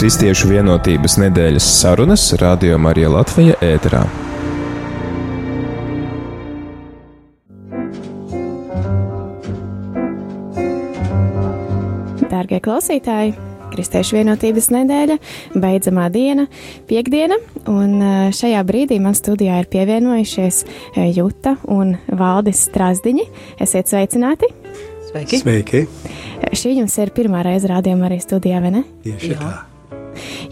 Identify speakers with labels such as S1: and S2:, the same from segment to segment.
S1: Kristiešu vienotības nedēļas sarunas Radio Marija Latvija ēterā.
S2: Dārgie klausītāji! Kristiešu vienotības nedēļa, beidzamā diena, piekdiena, un šajā brīdī man studijā ir pievienojušies Juta un Valdis Strasdiņi. Esiet sveicināti!
S3: Sveiki!
S4: Sveiki.
S2: Šī jums ir pirmā reize rādījuma arī studijā, vai ne?
S4: Tieši Jā. tā.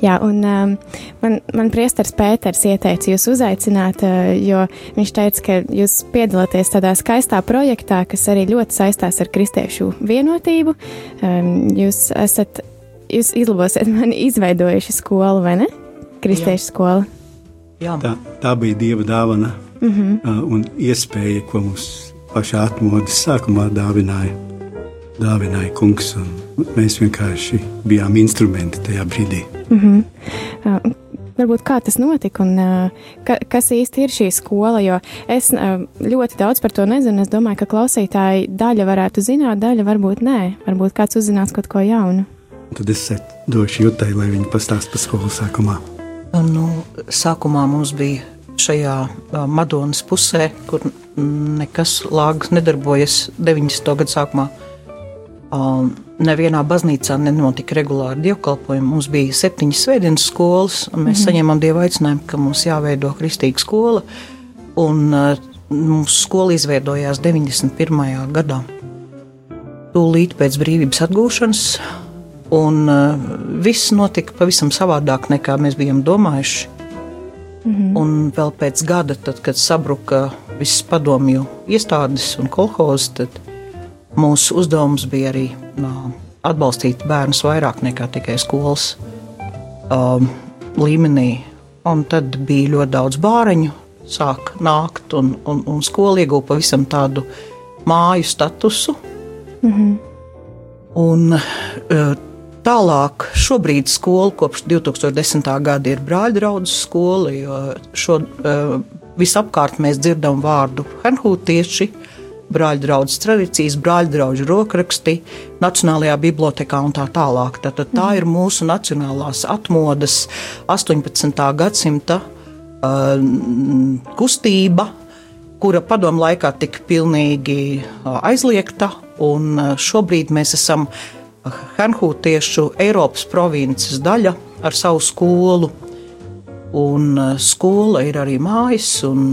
S2: Jā, un um, man, man priesteris Pēters ieteica jūs uzaicināt, uh, jo viņš teica, ka jūs piedalāties tādā skaistā projektā, kas arī ļoti saistās ar kristiešu vienotību. Um, jūs esat jūs izlabosiet mani izveidojuši skolu, vai ne? Kristiešu Jā. skola.
S4: Jā. Tā, tā bija dieva dāvana mm -hmm. un iespēja, ko mums pašā atmodas sākumā dāvināja. Dāvināja kungs, un mēs vienkārši bijām instrumenti tajā brīdī. Mm -hmm.
S2: uh, varbūt kā tas notika un uh, ka, kas īsti ir šī skola, jo es uh, ļoti daudz par to nezinu. Es domāju, ka klausītāji daļa varētu zināt, daļa varbūt nē. Varbūt kāds uzzinās kaut ko jaunu.
S4: Tad es došu jutai, lai viņi pastāst par skolu sākumā.
S3: Nu, sākumā mums bija šajā Madonas pusē, kur nekas lāgas nedarbojas 90. gadu sākumā. Um, nevienā baznīcā nenotika regulāri dievkalpojumi. Mums bija septiņas svētdienas skolas, un mēs mm -hmm. saņēmām dievu aicinājumu, ka mums jāveido kristīga skola. Un, uh, mūsu skola izveidojās 91. gadā. Tūlīt pēc brīvības atgūšanas Un uh, viss notika pavisam savādāk nekā mēs bijām domājuši. Mm -hmm. Un vēl pēc gada, tad, kad sabruka visas padomju iestādes un kolhozes, tad mūsu uzdevums bija arī atbalstīt bērnus vairāk nekā tikai skolas līmenī. Un tad bija ļoti daudz bāriņu, sāk nākt, un, un, un skola ieguva pavisam tādu māju statusu. Mm -hmm. Un, Tālāk, šobrīd skola kopš 2010. gada ir brāļdraudzes skola, jo šo, visapkārt mēs dzirdam vārdu Henhūtieši, brāļdraudzes tradīcijas, brāļdraudžu rokraksti, Nacionālajā bibliotekā un tā tālāk. Tātad tā ir mūsu nacionālās atmodas 18. gadsimta uh, kustība, kura padomu laikā tika pilnīgi uh, aizliegta, un uh, šobrīd mēs esam uh, Hanhūtiešu Eiropas provinces daļa ar savu skolu. Un skola ir arī mājas un,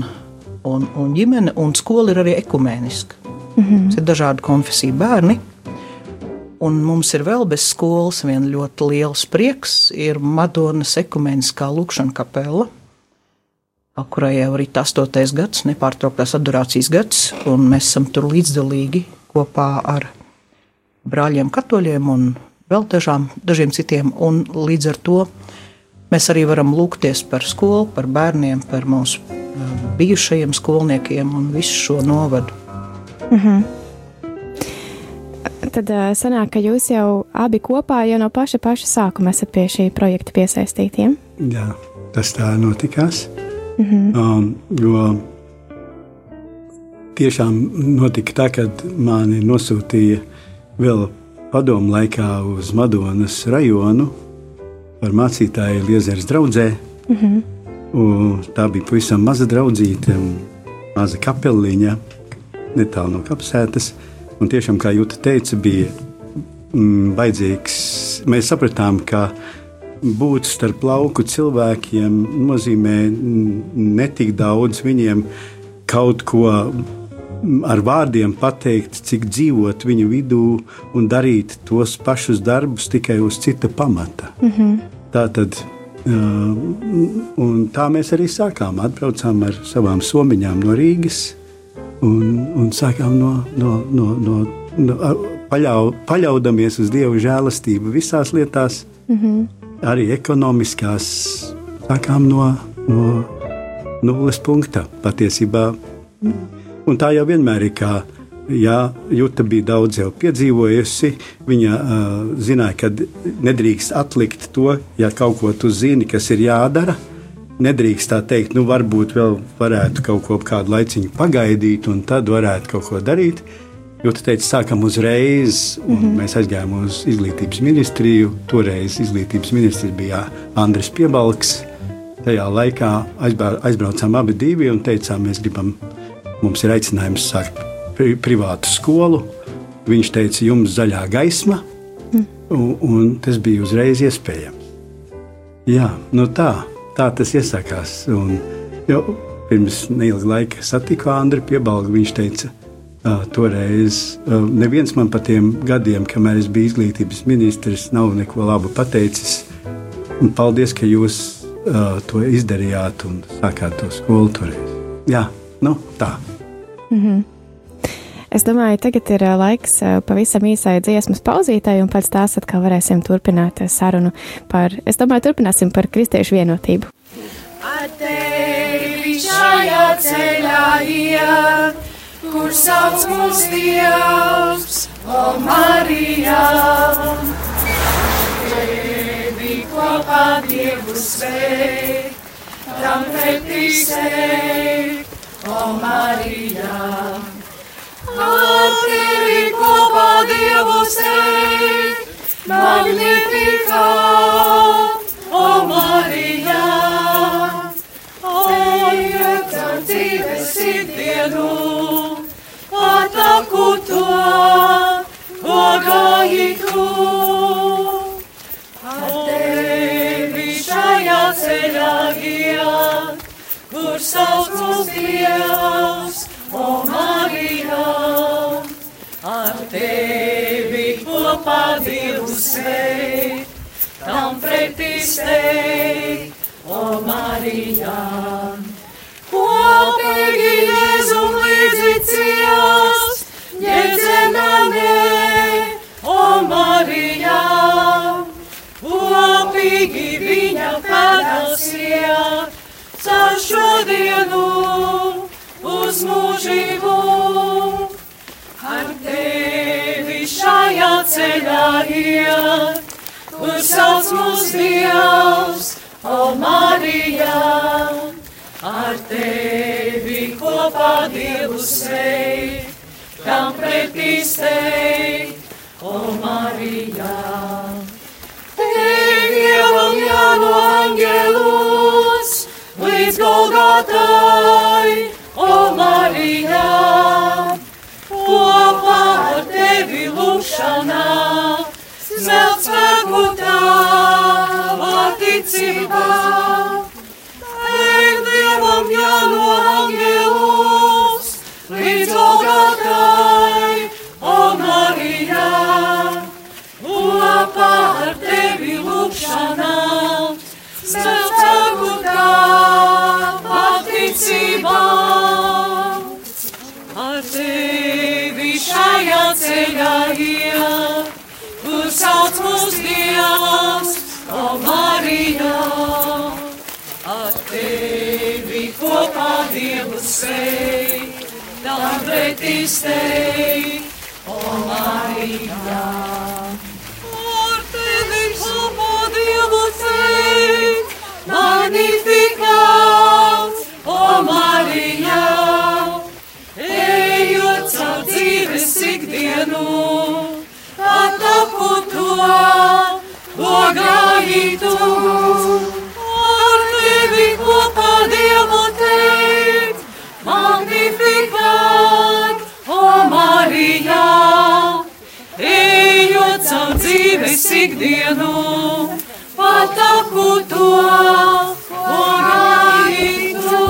S3: un, un ģimene, un skola ir arī ekumēniska. Mm -hmm. Tas ir dažādu konfesiju bērni. Un mums ir vēl bez skolas viena ļoti liels prieks. Ir Madonas ekumēniskā lūkšana kapela, kurai jau ir 8. gads, nepārtrauktās adorācijas gads, un mēs esam tur līdzdalīgi kopā ar brāļiem katoļiem un vēl dažām, dažiem citiem. Un līdz ar to mēs arī varam lūgties par skolu, par bērniem, par mūsu bijušajiem skolniekiem un visu šo novadu. Mm -hmm.
S2: Tad sanāk, ka jūs jau abi kopā jau no paša, paša sākuma esat pie šī projekta piesaistītiem.
S4: Jā, tas tā notikās. Mm -hmm. um, jo tiešām notika tā, kad mani nosūtīja vēl padomu laikā uz Madonas rajonu par mācītāju Liezeras draudzē. Mm -hmm. Tā bija pavisam maza draudzīte, maza kapeliņa, netālu no kapsētas. Un tiešām, kā Jūta teica, bija mm, vajadzīgs. Mēs sapratām, ka būt starp lauku cilvēkiem nozīmē netik daudz viņiem kaut ko ar vārdiem pateikt, cik dzīvot viņu vidū un darīt tos pašus darbus tikai uz cita pamata. Mm -hmm. Tā tad. Uh, tā mēs arī sākām. Atbraucām ar savām somiņām no Rīgas un, un sākām no, no, no, no, no paļau, paļaudamies uz Dieva žēlastību visās lietās, mm -hmm. arī ekonomiskās. Sākām no, no nulles punkta patiesībā. Mm Un tā jau vienmēr ir kā. Jā, Juta bija daudz jau piedzīvojusi. Viņa uh, zināja, ka nedrīkst atlikt to, ja kaut ko tu zini, kas ir jādara. Nedrīkst tā teikt, nu, varbūt vēl varētu kaut ko kādu laiciņu pagaidīt, un tad varētu kaut ko darīt. Jo tu teici, sākam uzreiz, un mm -hmm. mēs aizgājām uz izglītības ministriju. Toreiz izglītības ministrs bija Andris Piebalgs. Tajā laikā aizbraucām abi divi un teicām, mēs gribam, mums ir aicinājums sākt pri privātu skolu. Viņš teica, jums zaļā gaisma, mm. un, un tas bija uzreiz iespējams. Jā, nu tā, tā tas iesākās. Un, jau pirms neilga laika satiku Andriu Piebalgu. Viņš teica, Uh, toreiz uh, neviens man par tiem gadiem, kamēr es biju izglītības ministrs, nav neko labu pateicis. Un paldies, ka jūs uh, to izdarījāt un sākāt to skolu toreiz. Jā, nu tā. Mm -hmm.
S5: Es domāju, tagad ir laiks pavisam īsai dziesmas pauzītei, un pēc tās atkal varēsim turpināt sarunu par, es domāju, turpināsim par kristiešu vienotību. Ar tevi šajā ceļā iet kur sauc mūs Dievs, o Marija. Tevi kopā Dievu sveikt, tam pretī sveikt, o Marija. Ar tevi kopā Dievu sveikt, magnifikā, o Marija. Ejot ar dzīves ikdienu ataku to, pagājitu. Ar tevi šajā ceļā iet, kur sauc mūs Dievs, o Marija. Ar tevi kopā Dievu sveikt, tam pretī steikt, o Marija. Kopīgi Jēzum līdzi ciest, ģedzemanē, o Marijā. Kopīgi viņa pēdās iet, caur šodienu uz mūžību. Ar tevi šajā ceļā iet, kur sauc mūs Dievs, o Marijā ar tevi kopā Dievu sveikt, tam pretī steikt, o Marijā. Tev Dievam jāno angelos, līdz Golgatai, Dievs, o Marijā. Ar tevi kopā Dievu sveikt, tam pretī steikt, o Marija. Ikdienu, pataku to, o gaitu.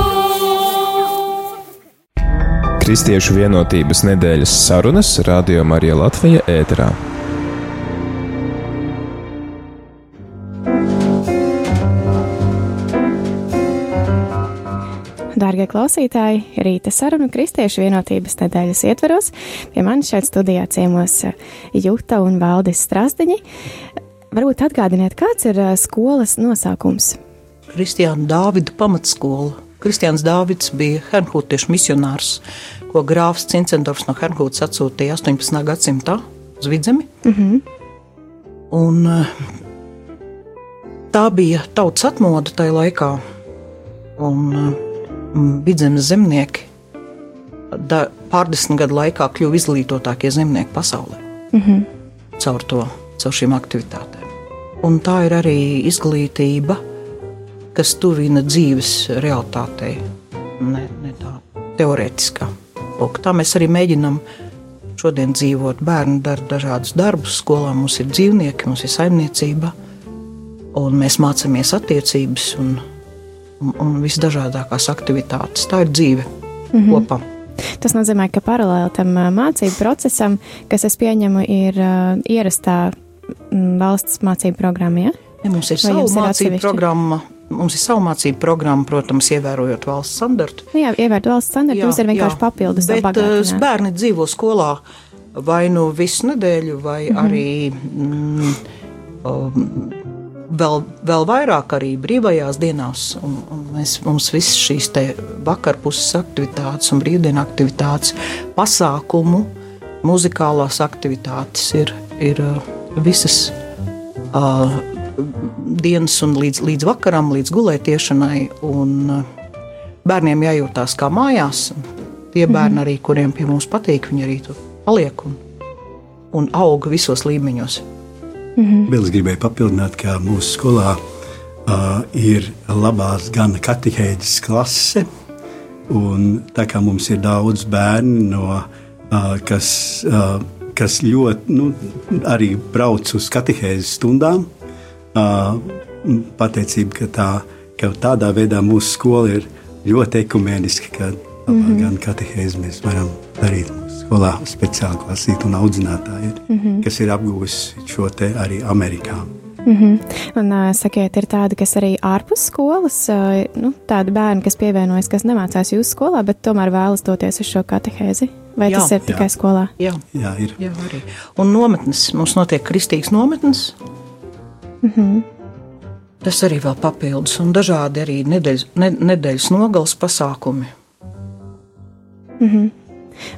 S1: Kristiešu vienotības nedēļas sarunas Radio Marija Latvija ēterā.
S5: Dārgie klausītāji, rīta sarunu Kristiešu vienotības nedēļas ietveros. Pie manis šeit studijā ciemos eh, Juta un Valdis Strasdiņi. Varbūt atgādiniet, kāds ir eh, skolas nosaukums?
S3: Kristiāna Dāvida pamatskola. Kristiāns Dāvids bija Hernhūtiešu misionārs, ko grāfs Cincendorfs no Hernhūtas atsūtīja 18. gadsimtā uz vidzemi. Mm -hmm. Un eh, tā bija tautas atmoda tajā laikā. Un Vidzemes zemnieki da, pārdesmit gadu laikā kļuva izglītotākie zemnieki pasaulē. Mm -hmm. Caur to, caur šīm aktivitātēm. Un tā ir arī izglītība, kas tuvina dzīves realitātei, ne, ne tā teorētiskā. Lūk, tā mēs arī mēģinām šodien dzīvot. Bērni dara dažādus darbus, skolā mums ir dzīvnieki, mums ir saimniecība, un mēs mācāmies attiecības un, un, visdažādākās aktivitātes. Tā ir dzīve mm -hmm. kopā.
S2: Tas nozīmē, ka paralēli tam mācību procesam, kas es pieņemu, ir uh, ierastā valsts mācību programma. Ja?
S3: Ja, mums ir sava mācību programma. Mums ir sava mācību programma, protams, ievērojot valsts standartu.
S2: Nu jā, ievērot valsts standartu, jums ir vienkārši jā, papildus.
S3: Bet bērni dzīvo skolā vai nu visu nedēļu, vai mm -hmm. arī mm, um, vēl, vēl vairāk arī brīvajās dienās. Un, un mēs, mums visas šīs vakarpuses aktivitātes un brīvdienu aktivitātes, pasākumu, muzikālās aktivitātes ir, ir uh, visas uh, dienas un līdz, līdz vakaram, līdz gulētiešanai. Un, uh, bērniem jājūtās kā mājās. Tie bērni, arī, kuriem pie mums patīk, viņi arī tur paliek un, un aug visos līmeņos.
S4: -hmm. Vēl es gribēju papildināt, ka mūsu skolā uh, ir labās gan katehēģis klase, un tā kā mums ir daudz bērnu, no, uh, kas, uh, kas ļoti nu, arī brauc uz katehēzes stundām, uh, pateicība, ka, tā, ka tādā veidā mūsu skola ir ļoti ekumeniska, ka mm -hmm. gan katehēzi mēs varam darīt skolā speciāli klasīti un audzinātāji, ir, mm -hmm. kas ir apguvusi šo te arī Amerikā.
S2: Mm -hmm. Un, uh, sakiet, ir tādi, kas arī ārpus skolas, uh, nu, tādi bērni, kas pievienojas, kas nemācās jūsu skolā, bet tomēr vēlas doties uz šo katehēzi? Vai jā, tas ir tikai jā. skolā?
S3: Jā,
S4: jā ir.
S3: Jā, arī. Un nometnes, mums notiek kristīgs nometnes. Mm -hmm. Tas arī vēl papildus, un dažādi arī nedēļas, ne, nedēļas nogales pasākumi.
S2: Mm -hmm.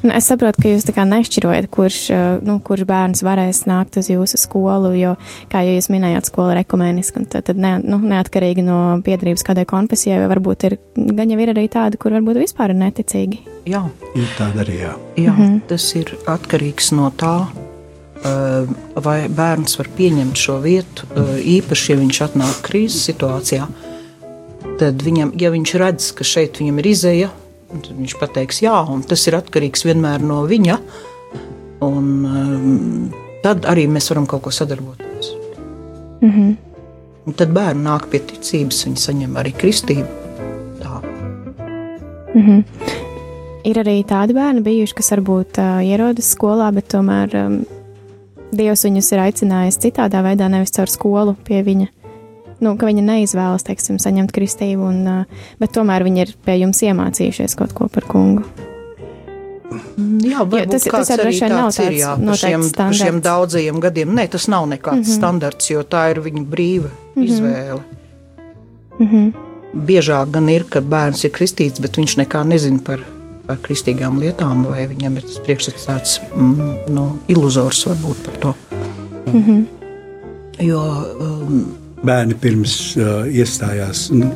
S2: Un es saprotu, ka jūs tā kā nešķirojat, kurš, eh, nu, kurš bērns varēs nākt uz jūsu skolu, jo, kā jau jūs minējāt, skola ir ekumeniska, un tad, tad ne, nu, neatkarīgi no piedarības kādai konfesijai, varbūt ir, gan jau ir arī tādi, kur varbūt vispār ir neticīgi.
S3: Jā,
S4: ir tāda arī, jā.
S3: Jā, mm -hmm. tas ir atkarīgs no tā, eh, vai bērns var pieņemt šo vietu, eh, īpaši, ja viņš atnāk krīzes situācijā, tad viņam, ja viņš redz, ka šeit viņam ir izēja, Viņš pateiks, jā, un tas ir atkarīgs vienmēr no viņa. Un, um, tad arī mēs varam kaut ko sadarboties. Mm -hmm. Un tad bērni nāk pie ticības, viņi saņem arī kristību. Tā.
S2: Mm -hmm. Ir arī tādi bērni bijuši, kas varbūt uh, ierodas skolā, bet tomēr um, Dievs viņus ir aicinājis citādā veidā, nevis caur skolu pie viņa nu, ka viņi neizvēlas, teiksim, saņemt kristību, un, bet tomēr viņi ir pie jums iemācījušies kaut ko par kungu.
S3: Jā, jā, tas, tas arī droši vien nav tāds ir, jā, par šiem, par šiem daudzajiem gadiem. Nē, tas nav nekāds mm -hmm. standarts, jo tā ir viņa brīva mm -hmm. izvēle. Mm -hmm. Biežāk gan ir, ka bērns ir kristīts, bet viņš nekā nezina par, par kristīgām lietām, vai viņam ir tas priekšstats tāds mm, nu, iluzors varbūt par to. Mm -hmm. Jo um,
S4: bērni pirms uh, iestājās, nu,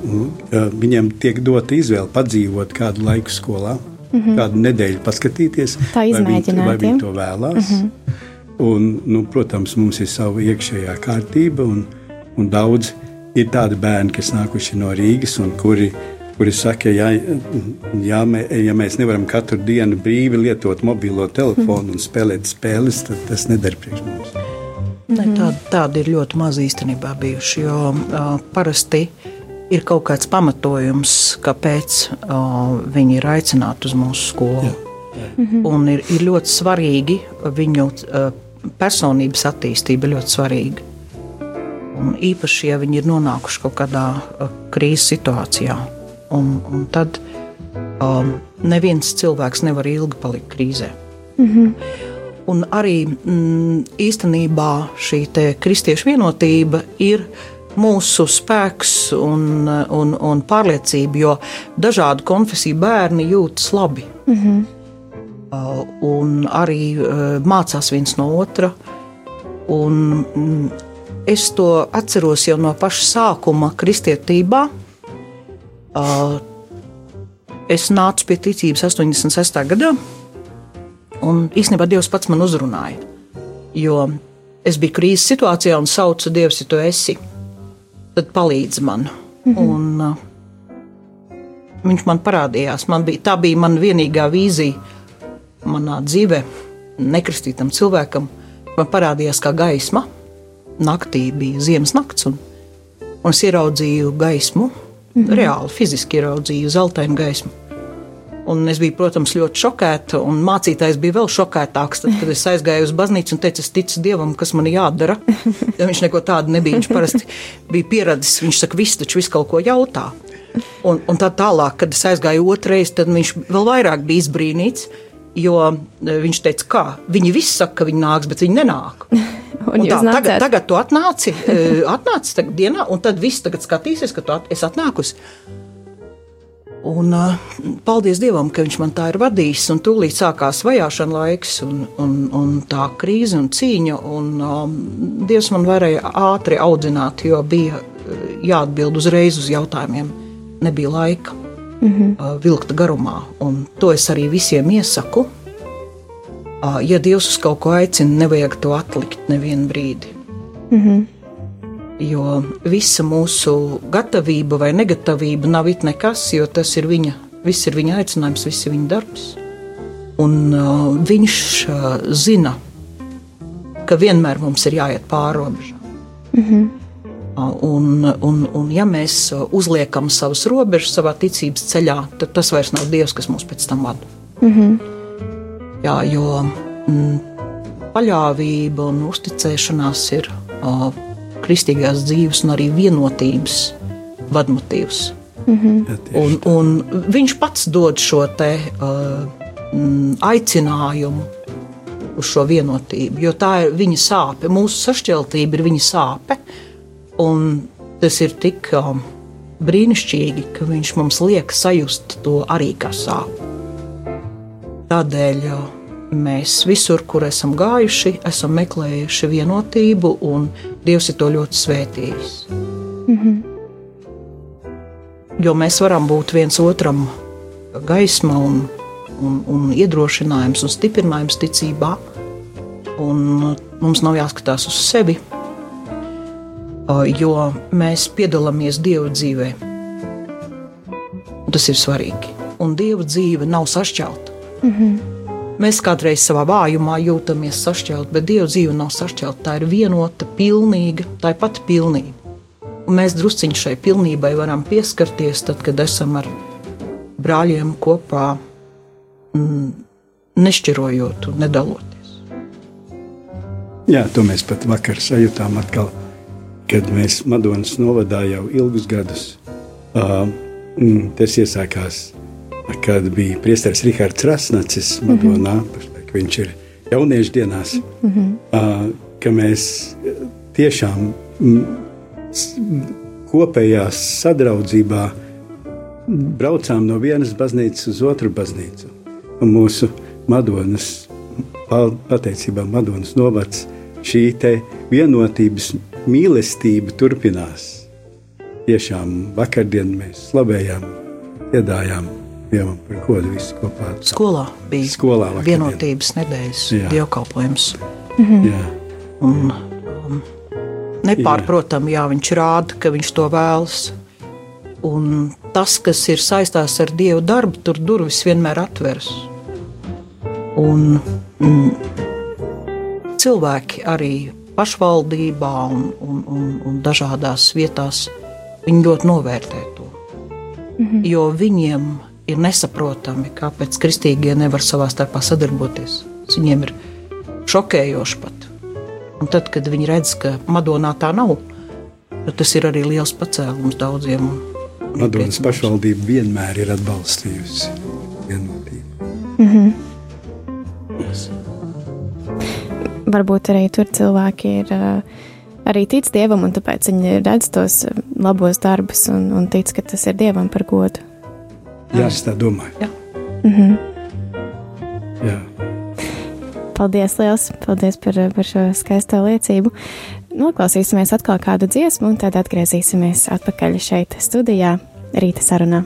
S4: uh, viņiem tiek dota izvēle padzīvot kādu laiku skolā, mm -hmm. kādu nedēļu paskatīties,
S2: vai viņi,
S4: vai viņi to vēlās. Mm -hmm. un, nu, protams, mums ir sava iekšējā kārtība, un, un daudz ir tādi bērni, kas nākuši no Rīgas un kuri. Kuri saka, ja, ja, mē, ja mēs nevaram katru dienu brīvi lietot mobilo telefonu mm. un spēlēt spēles, tad tas nedara priekš mums.
S3: Ne, mhm. tādi, tādi ir ļoti maz īstenībā bijuši. Jo uh, parasti ir kaut kāds pamatojums, kāpēc uh, viņi ir aicināti uz mūsu skolu. Jā. Jā. Mhm. Un ir, ir ļoti svarīgi viņu uh, personības attīstība, ļoti svarīga. Un īpaši, ja viņi ir nonākuši kaut kādā uh, krīzes situācijā. Un, un tad um, neviens cilvēks nevar ilgi palikt krīzē. Mm -hmm. Un arī mm, īstenībā šī kristiešu vienotība ir mūsu spēks un, un, un pārliecība, jo dažādu konfesiju bērni jūtas labi. Mm -hmm. un arī uh, mācās viens no otra. Un, mm, es to atceros jau no paša sākuma kristietībā. Uh, es nācu pie ticības 86. gadā, un īstenībā Dievs pats man uzrunāja. Jo es biju krīzes situācijā un saucu Dievu, ja tu esi, tad palīdzi man. Mm -hmm. un, uh, viņš man parādījās. Man bija, tā bija mana vienīgā vīzija manā dzīvē, nekristītam cilvēkam. Man parādījās kā gaisma. Naktī bija ziemas nakts, un, un es ieraudzīju gaismu. Mm -hmm. Reāli, fiziski ieraudzīju zeltainu gaismu. Un es biju, protams, ļoti šokēta, un mācītājs bija vēl šokētāks. Tad, kad es aizgāju uz baznīcu un teicu, es ticu Dievam, kas man jādara. Ja viņš neko tādu nebija. Viņš parasti bija pieradis. Viņš saka, viss taču visu kaut ko jautā. Un, un tā tālāk, kad es aizgāju otrreiz, tad viņš vēl vairāk bija izbrīnīts. Jo e, viņš teica, ka viņi visi saka, ka viņi nāks, bet viņi nenāk. Un un tā, tagad, tagad tu atnāci, e, atnāci tagad dienā, un tad viss tagad skatīsies, ka tu at, esi atnākusi. Un, paldies Dievam, ka Viņš man tā ir vadījis. Tūlīt sākās vajāšana laiks, un, un, un tā krīze un cīņa. Un, um, Dievs man varēja ātri audzināt, jo bija jāatbild uzreiz uz jautājumiem. Nebija laika mm -hmm. uh, vilkt garumā. Un to es arī visiem iesaku. Uh, ja Dievs uz kaut ko aicina, nevajag to atlikt nevienu brīdi. Mm -hmm. Jo visa mūsu gatavība vai negatavība nav it nekas, jo tas ir viņa, viss ir viņa aicinājums, viss ir viņa darbs. Un uh, viņš uh, zina, ka vienmēr mums ir jāiet pāri robežām. Mm -hmm. uh, un, un, un, ja mēs uh, uzliekam savas robežas savā ticības ceļā, tad tas vairs nav Dievs, kas mūs pēc tam vada. Mm -hmm. Jā, jo mm, paļāvība un uzticēšanās ir uh, kristīgās dzīves un arī vienotības vadmotīvs. Mm -hmm. un, un viņš pats dod šo te, uh, aicinājumu uz šo vienotību, jo tā ir viņa sāpe. Mūsu sašķeltība ir viņa sāpe, un tas ir tik uh, brīnišķīgi, ka viņš mums liek sajust to arī kā sāpes. Tādēļ uh, mēs visur, kur esam gājuši, esam meklējuši vienotību, un Dievs ir to ļoti svētījis. Mm -hmm. Jo mēs varam būt viens otram gaisma un, un, un iedrošinājums un stiprinājums ticībā, un mums nav jāskatās uz sevi, jo mēs piedalāmies Dieva dzīvē. Tas ir svarīgi. Un Dieva dzīve nav sašķelta. Mm -hmm. Mēs kādreiz savā vājumā jūtamies sašķelti, bet Dieva dzīve nav sašķelta. Tā ir vienota, pilnīga, tā ir pati pilnība. Un mēs drusciņi šai pilnībai varam pieskarties, tad, kad esam ar brāļiem kopā, mm, nešķirojot un nedaloties.
S4: Jā, to mēs pat vakar sajūtām atkal, kad mēs Madonas novadā jau ilgus gadus. Uh, tas iesākās kad bija priesteris Rihards Rasnacis Madonā, mm -hmm. viņš ir jauniešu dienās, mm -hmm. ka mēs tiešām kopējā sadraudzībā braucām no vienas baznīcas uz otru baznīcu. Un mūsu Madonas, pateicībā Madonas novads, šī vienotības mīlestība turpinās. Tiešām vakardien mēs slavējām, iedājām Dievam par godu visi kopā.
S3: Skolā bija
S4: Skolā
S3: vienotības nedēļas dievkalpojums. Mm -hmm. Jā. Un, um, nepārprotami, jā. jā, viņš rāda, ka viņš to vēlas. Un tas, kas ir saistās ar Dievu darbu, tur durvis vienmēr atveras. Un mm, cilvēki arī pašvaldībā un, un, un, un dažādās vietās, ļoti novērtē to. -hmm. Jo viņiem ir nesaprotami, kāpēc kristīgie nevar savā starpā sadarboties. Viņiem ir šokējoši pat. Un tad, kad viņi redz, ka Madonā tā nav, tad tas ir arī liels pacēlums daudziem.
S4: Madonas pašvaldība vienmēr ir atbalstījusi vienotību. Mm -hmm.
S2: Varbūt arī tur cilvēki ir uh, arī tic dievam, un tāpēc viņi redz tos labos darbus un, un tic, ka tas ir dievam par godu.
S4: Jā, es tā domāju. Jā.
S2: Mm -hmm. Jā. Paldies, liels! Paldies par, par šo skaisto liecību. Noklausīsimies atkal kādu dziesmu, un tad atgriezīsimies atpakaļ šeit, studijā, rīta sarunā.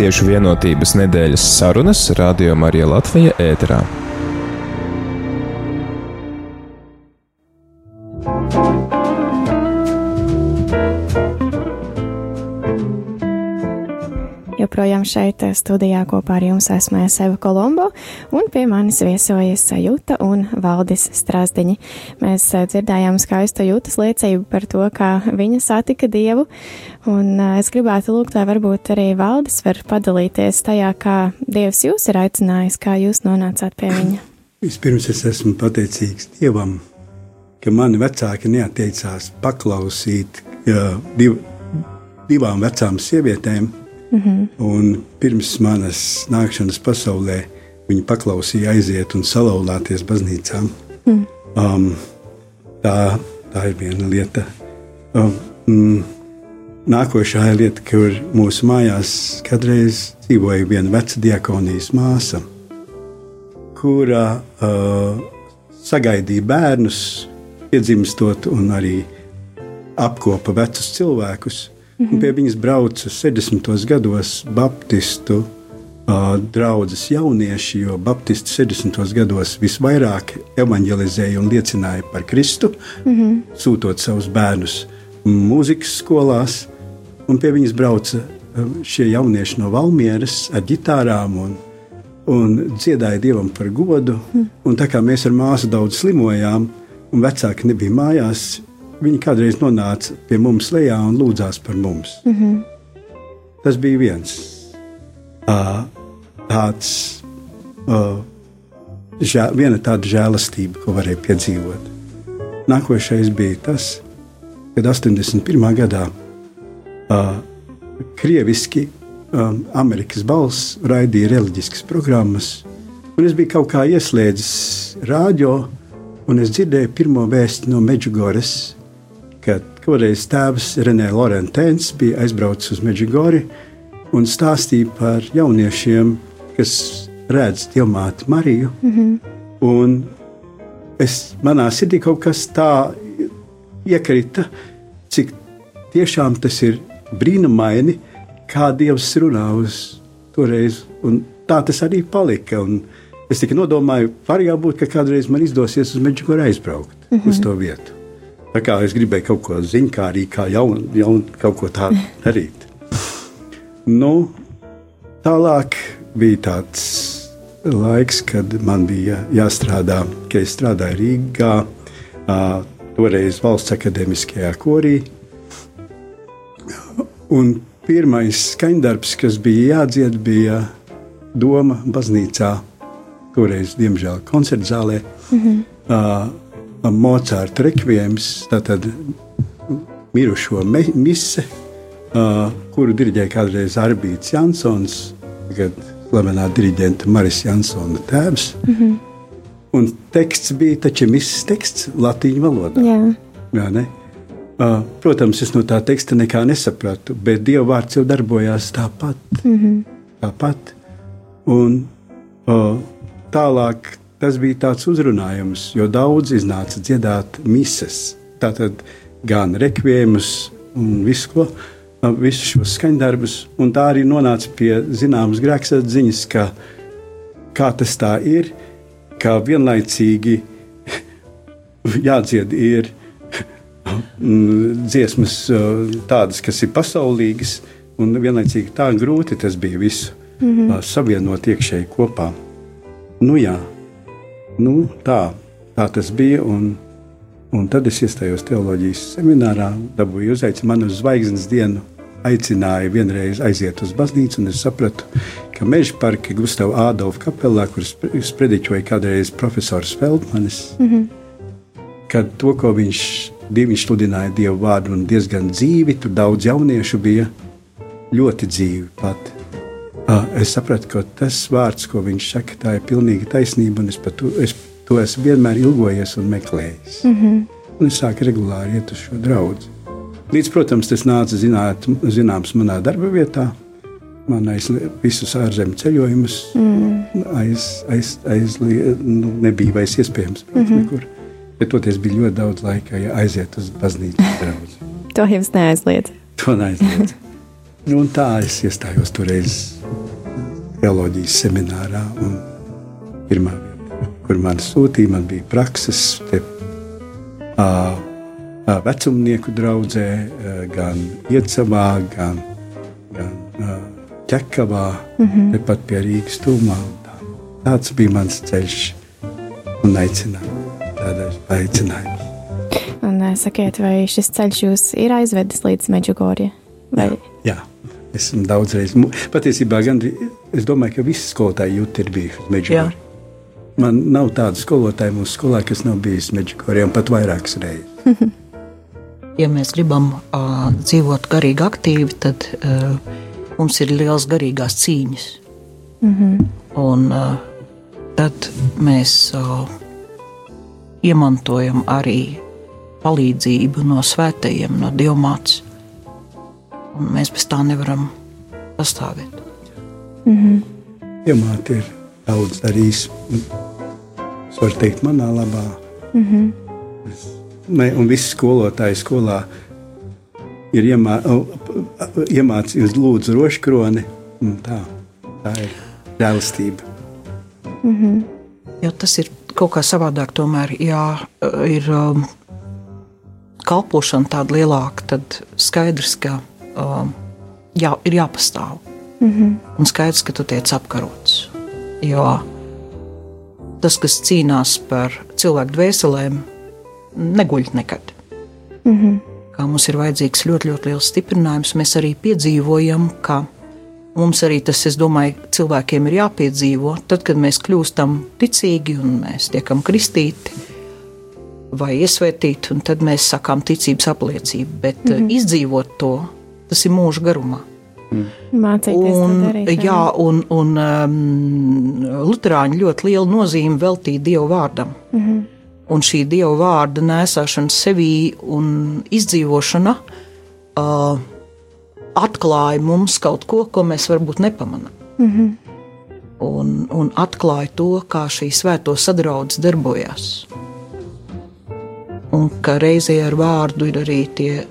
S1: Kristiešu vienotības nedēļas sarunas Radio Marija Latvija ēterā.
S2: Joprojām šeit studijā kopā ar jums esmu Eva Kolombo, un pie manis viesojas Juta Valdis Strasdiņi. Mēs eh, dzirdējām skaistu Jutas liecību par to, kā viņa satika Dievu, un eh, es gribētu lūgt, vai varbūt arī Valdis var padalīties tajā, kā Dievs jūs ir aicinājis, kā jūs nonācāt pie viņa.
S4: Vispirms es esmu pateicīgs Dievam, ka mani vecāki neatteicās paklausīt div, divām vecām sievietēm, Mm -hmm. Un pirms manas nākšanas pasaulē viņi paklausīja aiziet un salauzties baznīcām. Mm. Um, tā, tā ir viena lieta. Um, mm, nākošā lieta, kur mūsu mājās kādreiz dzīvoja viena veca diakonijas māsa, kura uh, sagaidīja bērnus, iedzimstot un arī apkopa vecus cilvēkus. Mm -hmm. Pie viņas brauca 60. gados Baptistu draugas jaunieši, jo Baptisti 60. gados visvairāk evanģelizēja un liecināja par Kristu, mm -hmm. sūtot savus bērnus mūzikas skolās. Un pie viņas brauca šie jaunieši no Valmieras ar ģitārām un, un dziedāja Dievam par godu. Mm. Un tā kā mēs ar māsu daudz slimojām, un vecāki nebija mājās, viņi kādreiz nonāca pie mums lejā un lūdzās par mums. Mm -hmm. Tas bija viens uh, tāds, uh, žē, viena tāda žēlastība, ko varēja piedzīvot. Nākošais bija tas, kad 81. gadā uh, krieviski um, Amerikas balss raidīja reliģiskas programmas, un es biju kaut kā ieslēdzis rādio, un es dzirdēju pirmo vēstu no Meģigoras ka kādreiz tēvs Renē Lorentēns bija aizbraucis uz Meģigori un stāstīja par jauniešiem, kas redz Dievmāti Mariju. Mm -hmm. Un es, manā sirdī kaut kas tā iekrita, cik tiešām tas ir brīnumaini, kā Dievs runā uz toreiz. Un tā tas arī palika. Un es tikai nodomāju, var jau būt, ka kādreiz man izdosies uz Meģigoru aizbraukt mm -hmm. uz to vietu. Tā kā es gribēju kaut ko ziņkārīgu, kā jaunu, jaun, kaut ko tādu darīt. Nu, tālāk bija tāds laiks, kad man bija jāstrādā, ka es strādāju Rīgā, toreiz valsts akadēmiskajā korī. Un pirmais skaņdarbs, kas bija jādzied, bija Doma baznīcā, toreiz, diemžēl, koncertzālē. Mm -hmm. uh, Mozārta rekvijams, tātad mirušo mise, uh, kuru diriģēja kādreiz Arbīts Jansons, tagad slavenā diriģenta Maris Jansona tēvs. Mm -hmm. Un teksts bija taču mises teksts latīņu valodā. Jā. Jā, ne? Uh, protams, es no tā teksta nekā nesapratu, bet Dieva vārds jau darbojās tāpat. Mm -hmm. tāpat. Un uh, tālāk tas bija tāds uzrunājums, jo daudz iznāca dziedāt mises. Tātad gan rekviemus un visu, ko, visus šos skaņdarbus, un tā arī nonāca pie zināmas grēksatziņas, ka kā tas tā ir, ka vienlaicīgi jādzied ir dziesmas tādas, kas ir pasaulīgas, un vienlaicīgi tā grūti tas bija visu mm -hmm. savienot iekšēji kopā. Nu jā, nu, tā, tā tas bija. Un, un tad es iestājos teoloģijas seminārā, dabūju uzaicinājumu man uz zvaigznes dienu. Aicināja vienreiz aiziet uz baznīcu, un es sapratu, ka Meža parka Gustavs Ādolfa kapelā, kuras sprediķoja kādreiz profesors Feldmanis, mm -hmm. kad to, ko viņš, viņš sludināja Dievu vārdu un diezgan dzīvi, tur daudz jauniešu bija ļoti dzīvi pat. Es sapratu, ka tas vārds, ko viņš saka, tā ir pilnīgi taisnība, un es, to, es to esmu vienmēr ilgojies un meklējis. Mm -hmm. Un es sāku regulāri iet uz šo draugu. Līdz, protams, tas nāca zināt, zināms manā darba vietā. Man aiz visus ārzemju ceļojumus mm. aiz, aiz, aiz, nu, nebija vairs iespējams. Protams, mm -hmm. nekur. Bet toties bija ļoti daudz laika, ja aiziet uz baznīcu
S2: to jums neaizliedz.
S4: To neaizliedz. Nu, tā es iestājos toreiz teoloģijas seminārā. Pirmā vieta, kur man sūtīja, man bija prakses te, uh, vecumnieku draugzē, gan Iecavā, gan, gan Čekavā, mm -hmm. tepat pie Rīgas tūmā. Tā. Tāds bija mans ceļš un aicinājums. aicinājums.
S2: Un sakiet, vai šis ceļš jūs ir aizvedis līdz Meģigorijai?
S4: Vai... Jā, jā, esmu daudzreiz. Patiesībā gan es domāju, ka visi skolotāji jūti ir bijuši uz Meģigoriju. Man nav tāda skolotāja mūsu skolā, kas nav bijusi Meģigorijā, un pat vairākas reizes.
S3: ja mēs gribam uh, dzīvot garīgi aktīvi, tad uh, mums ir liels garīgās cīņas. Mm -hmm. Un uh, tad mēs uh, iemantojam arī palīdzību no svētajiem, no dievmātes. Un mēs bez tā nevaram pastāvēt.
S4: Mm -hmm. Dievmāte ir daudz darījis. Es varu teikt, manā labā. Mm -hmm. es, un visi skolotāji skolā ir iemā, iemācījuši lūdzu roškroni. Tā, tā ir žēlastība.
S3: Mm -hmm. Jo tas ir kaut kā savādāk, tomēr, jā, ir um, kalpošana tāda lielāka, tad skaidrs, ka um, jā, ir jāpastāv. Mm -hmm. Un skaidrs, ka tu tiec apkarots. Jo tas, kas cīnās par cilvēku dvēselēm, neguļ nekad. Mm -hmm kā mums ir vajadzīgs ļoti, ļoti liels stiprinājums. Mēs arī piedzīvojam, ka mums arī tas, es domāju, cilvēkiem ir jāpiedzīvo. Tad, kad mēs kļūstam ticīgi un mēs tiekam kristīti vai iesvētīti, un tad mēs sakām ticības apliecību. Bet mm -hmm. izdzīvot to, tas ir mūža garumā.
S2: Mm. Mācīties un, darīt,
S3: jā, un, un um, Lutāņi ļoti lielu nozīmi veltīja Dievu vārdam. Mm -hmm un šī dieva vārda nēsāšana sevī un izdzīvošana uh, atklāja mums kaut ko, ko mēs varbūt nepamanām. Mm -hmm. un, un atklāja to, kā šī svēto sadraudzes darbojas. Un ka reizē ar vārdu ir arī tie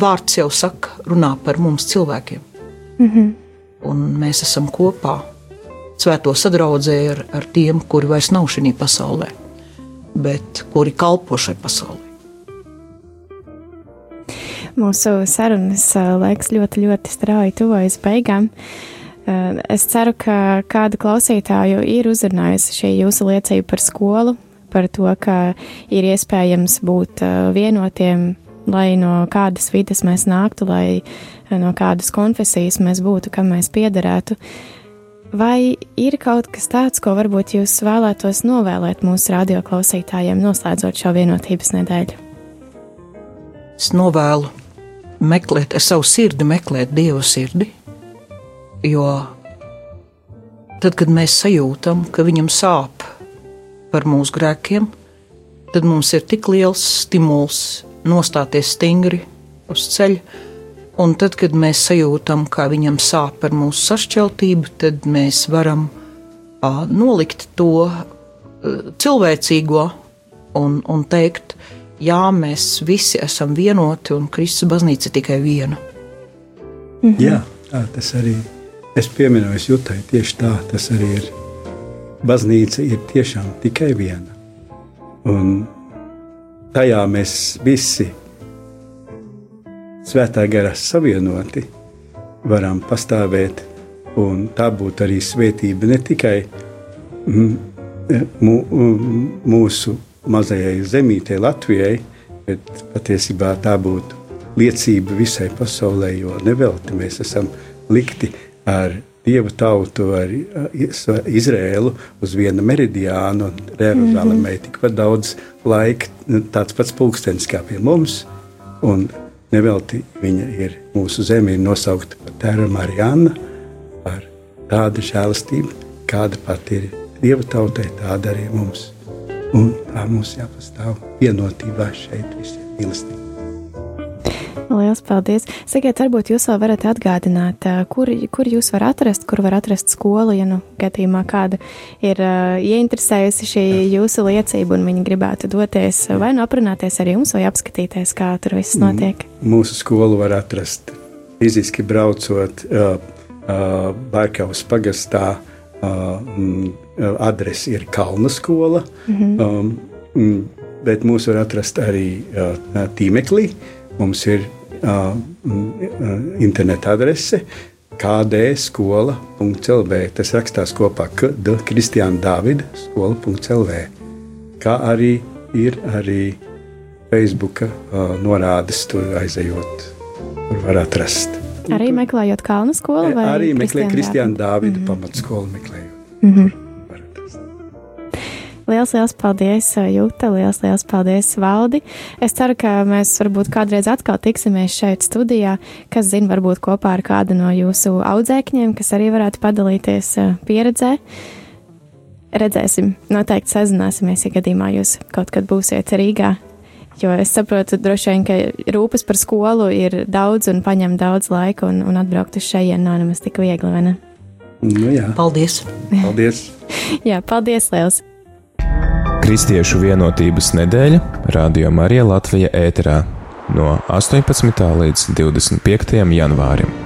S3: vārds jau saka, runā par mums cilvēkiem. Mm -hmm. Un mēs esam kopā, svēto sadraudzē ar, ar tiem, kuri vairs nav šajā pasaulē bet kuri kalpo šai pasaulē.
S2: Mūsu sarunas laiks ļoti, ļoti strauji tuvojas beigām. Es ceru, ka kādu klausītāju ir uzrunājusi šī jūsu liecība par skolu, par to, ka ir iespējams būt vienotiem, lai no kādas vidas mēs nāktu, lai no kādas konfesijas mēs būtu, kam mēs piederētu. Uh, Vai ir kaut kas tāds, ko varbūt jūs vēlētos novēlēt mūsu radioklausītājiem, noslēdzot šo vienotības nedēļu?
S3: Es novēlu meklēt ar savu sirdi, meklēt dievu sirdi, jo tad, kad mēs sajūtam, ka viņam sāp par mūsu grēkiem, tad mums ir tik liels stimuls nostāties stingri uz ceļa Un tad, kad mēs sajūtam, kā viņam sāp par mūsu sašķeltību, tad mēs varam uh, nolikt to uh, cilvēcīgo un, un teikt, jā, mēs visi esam vienoti un Kristus baznīca tikai viena.
S4: Mhm. Jā, tā tas arī es pieminu, es jutai tieši tā, tas arī ir. Baznīca ir tiešām tikai viena. Un tajā mēs visi svētā garā savienoti, varam pastāvēt. Un tā būtu arī svētība ne tikai mūsu mazajai zemītei, Latvijai, bet patiesībā tā būtu liecība visai pasaulē, jo nevelti mēs esam likti ar Dievu tautu, ar Izrēlu uz viena meridiāna, un Jeruzalemē mm -hmm. tikpat daudz laika, tāds pats pulkstenis kā pie mums. Un Nevelti viņa ir mūsu zeme, ir nosaukta par Tēra Marijāna, par tādu žēlastību, kāda pati ir Dieva tautai, tāda arī mums. Un tā mums jāpastāv vienotībā šeit visiem mīlestībā.
S2: Lielas paldies! Sakiet, varbūt jūs vēl varat atgādināt, kur, kur jūs varat atrast, kur var atrast skolu, ja nu gadījumā kāda ir uh, ieinteresējusi šī jūsu liecība un viņi gribētu doties vai nu aprunāties ar jums vai apskatīties, kā tur viss notiek.
S4: Mūsu skolu var atrast fiziski braucot uh, uh, Bārkaus pagastā, uh, adrese ir Kalna skola, mm -hmm. um, bet mūs var atrast arī uh, tīmeklī. Mums ir interneta adrese kdskola.lv. Tas rakstās kopā Kristiāna Dāvida skola.lv. Kā arī ir arī Facebook uh, norādes, tur aizejot, tur var atrast.
S2: Arī meklējot Kalnu skolu vai
S4: arī meklējot Kristiāna Dāvida mm -hmm. pamatskolu meklējot. Mm -hmm.
S2: Liels, liels paldies, Jūta, liels, liels paldies, Valdi. Es ceru, ka mēs varbūt kādreiz atkal tiksimies šeit studijā, kas zina, varbūt kopā ar kādu no jūsu audzēkņiem, kas arī varētu padalīties pieredzē. Redzēsim, noteikti sazināsimies, ja gadījumā jūs kaut kad būsiet Rīgā Jo es saprotu, droši vien, ka rūpes par skolu ir daudz un paņem daudz laika, un, un atbraukt uz šejienes nav nemaz tik viegli?
S4: Nu, jā.
S3: paldies!
S4: Paldies!
S2: jā, paldies, Liels!
S1: Kristiešu vienotības nedēļa Radio Marija Latvija ēterā no 18. līdz 25. janvārim.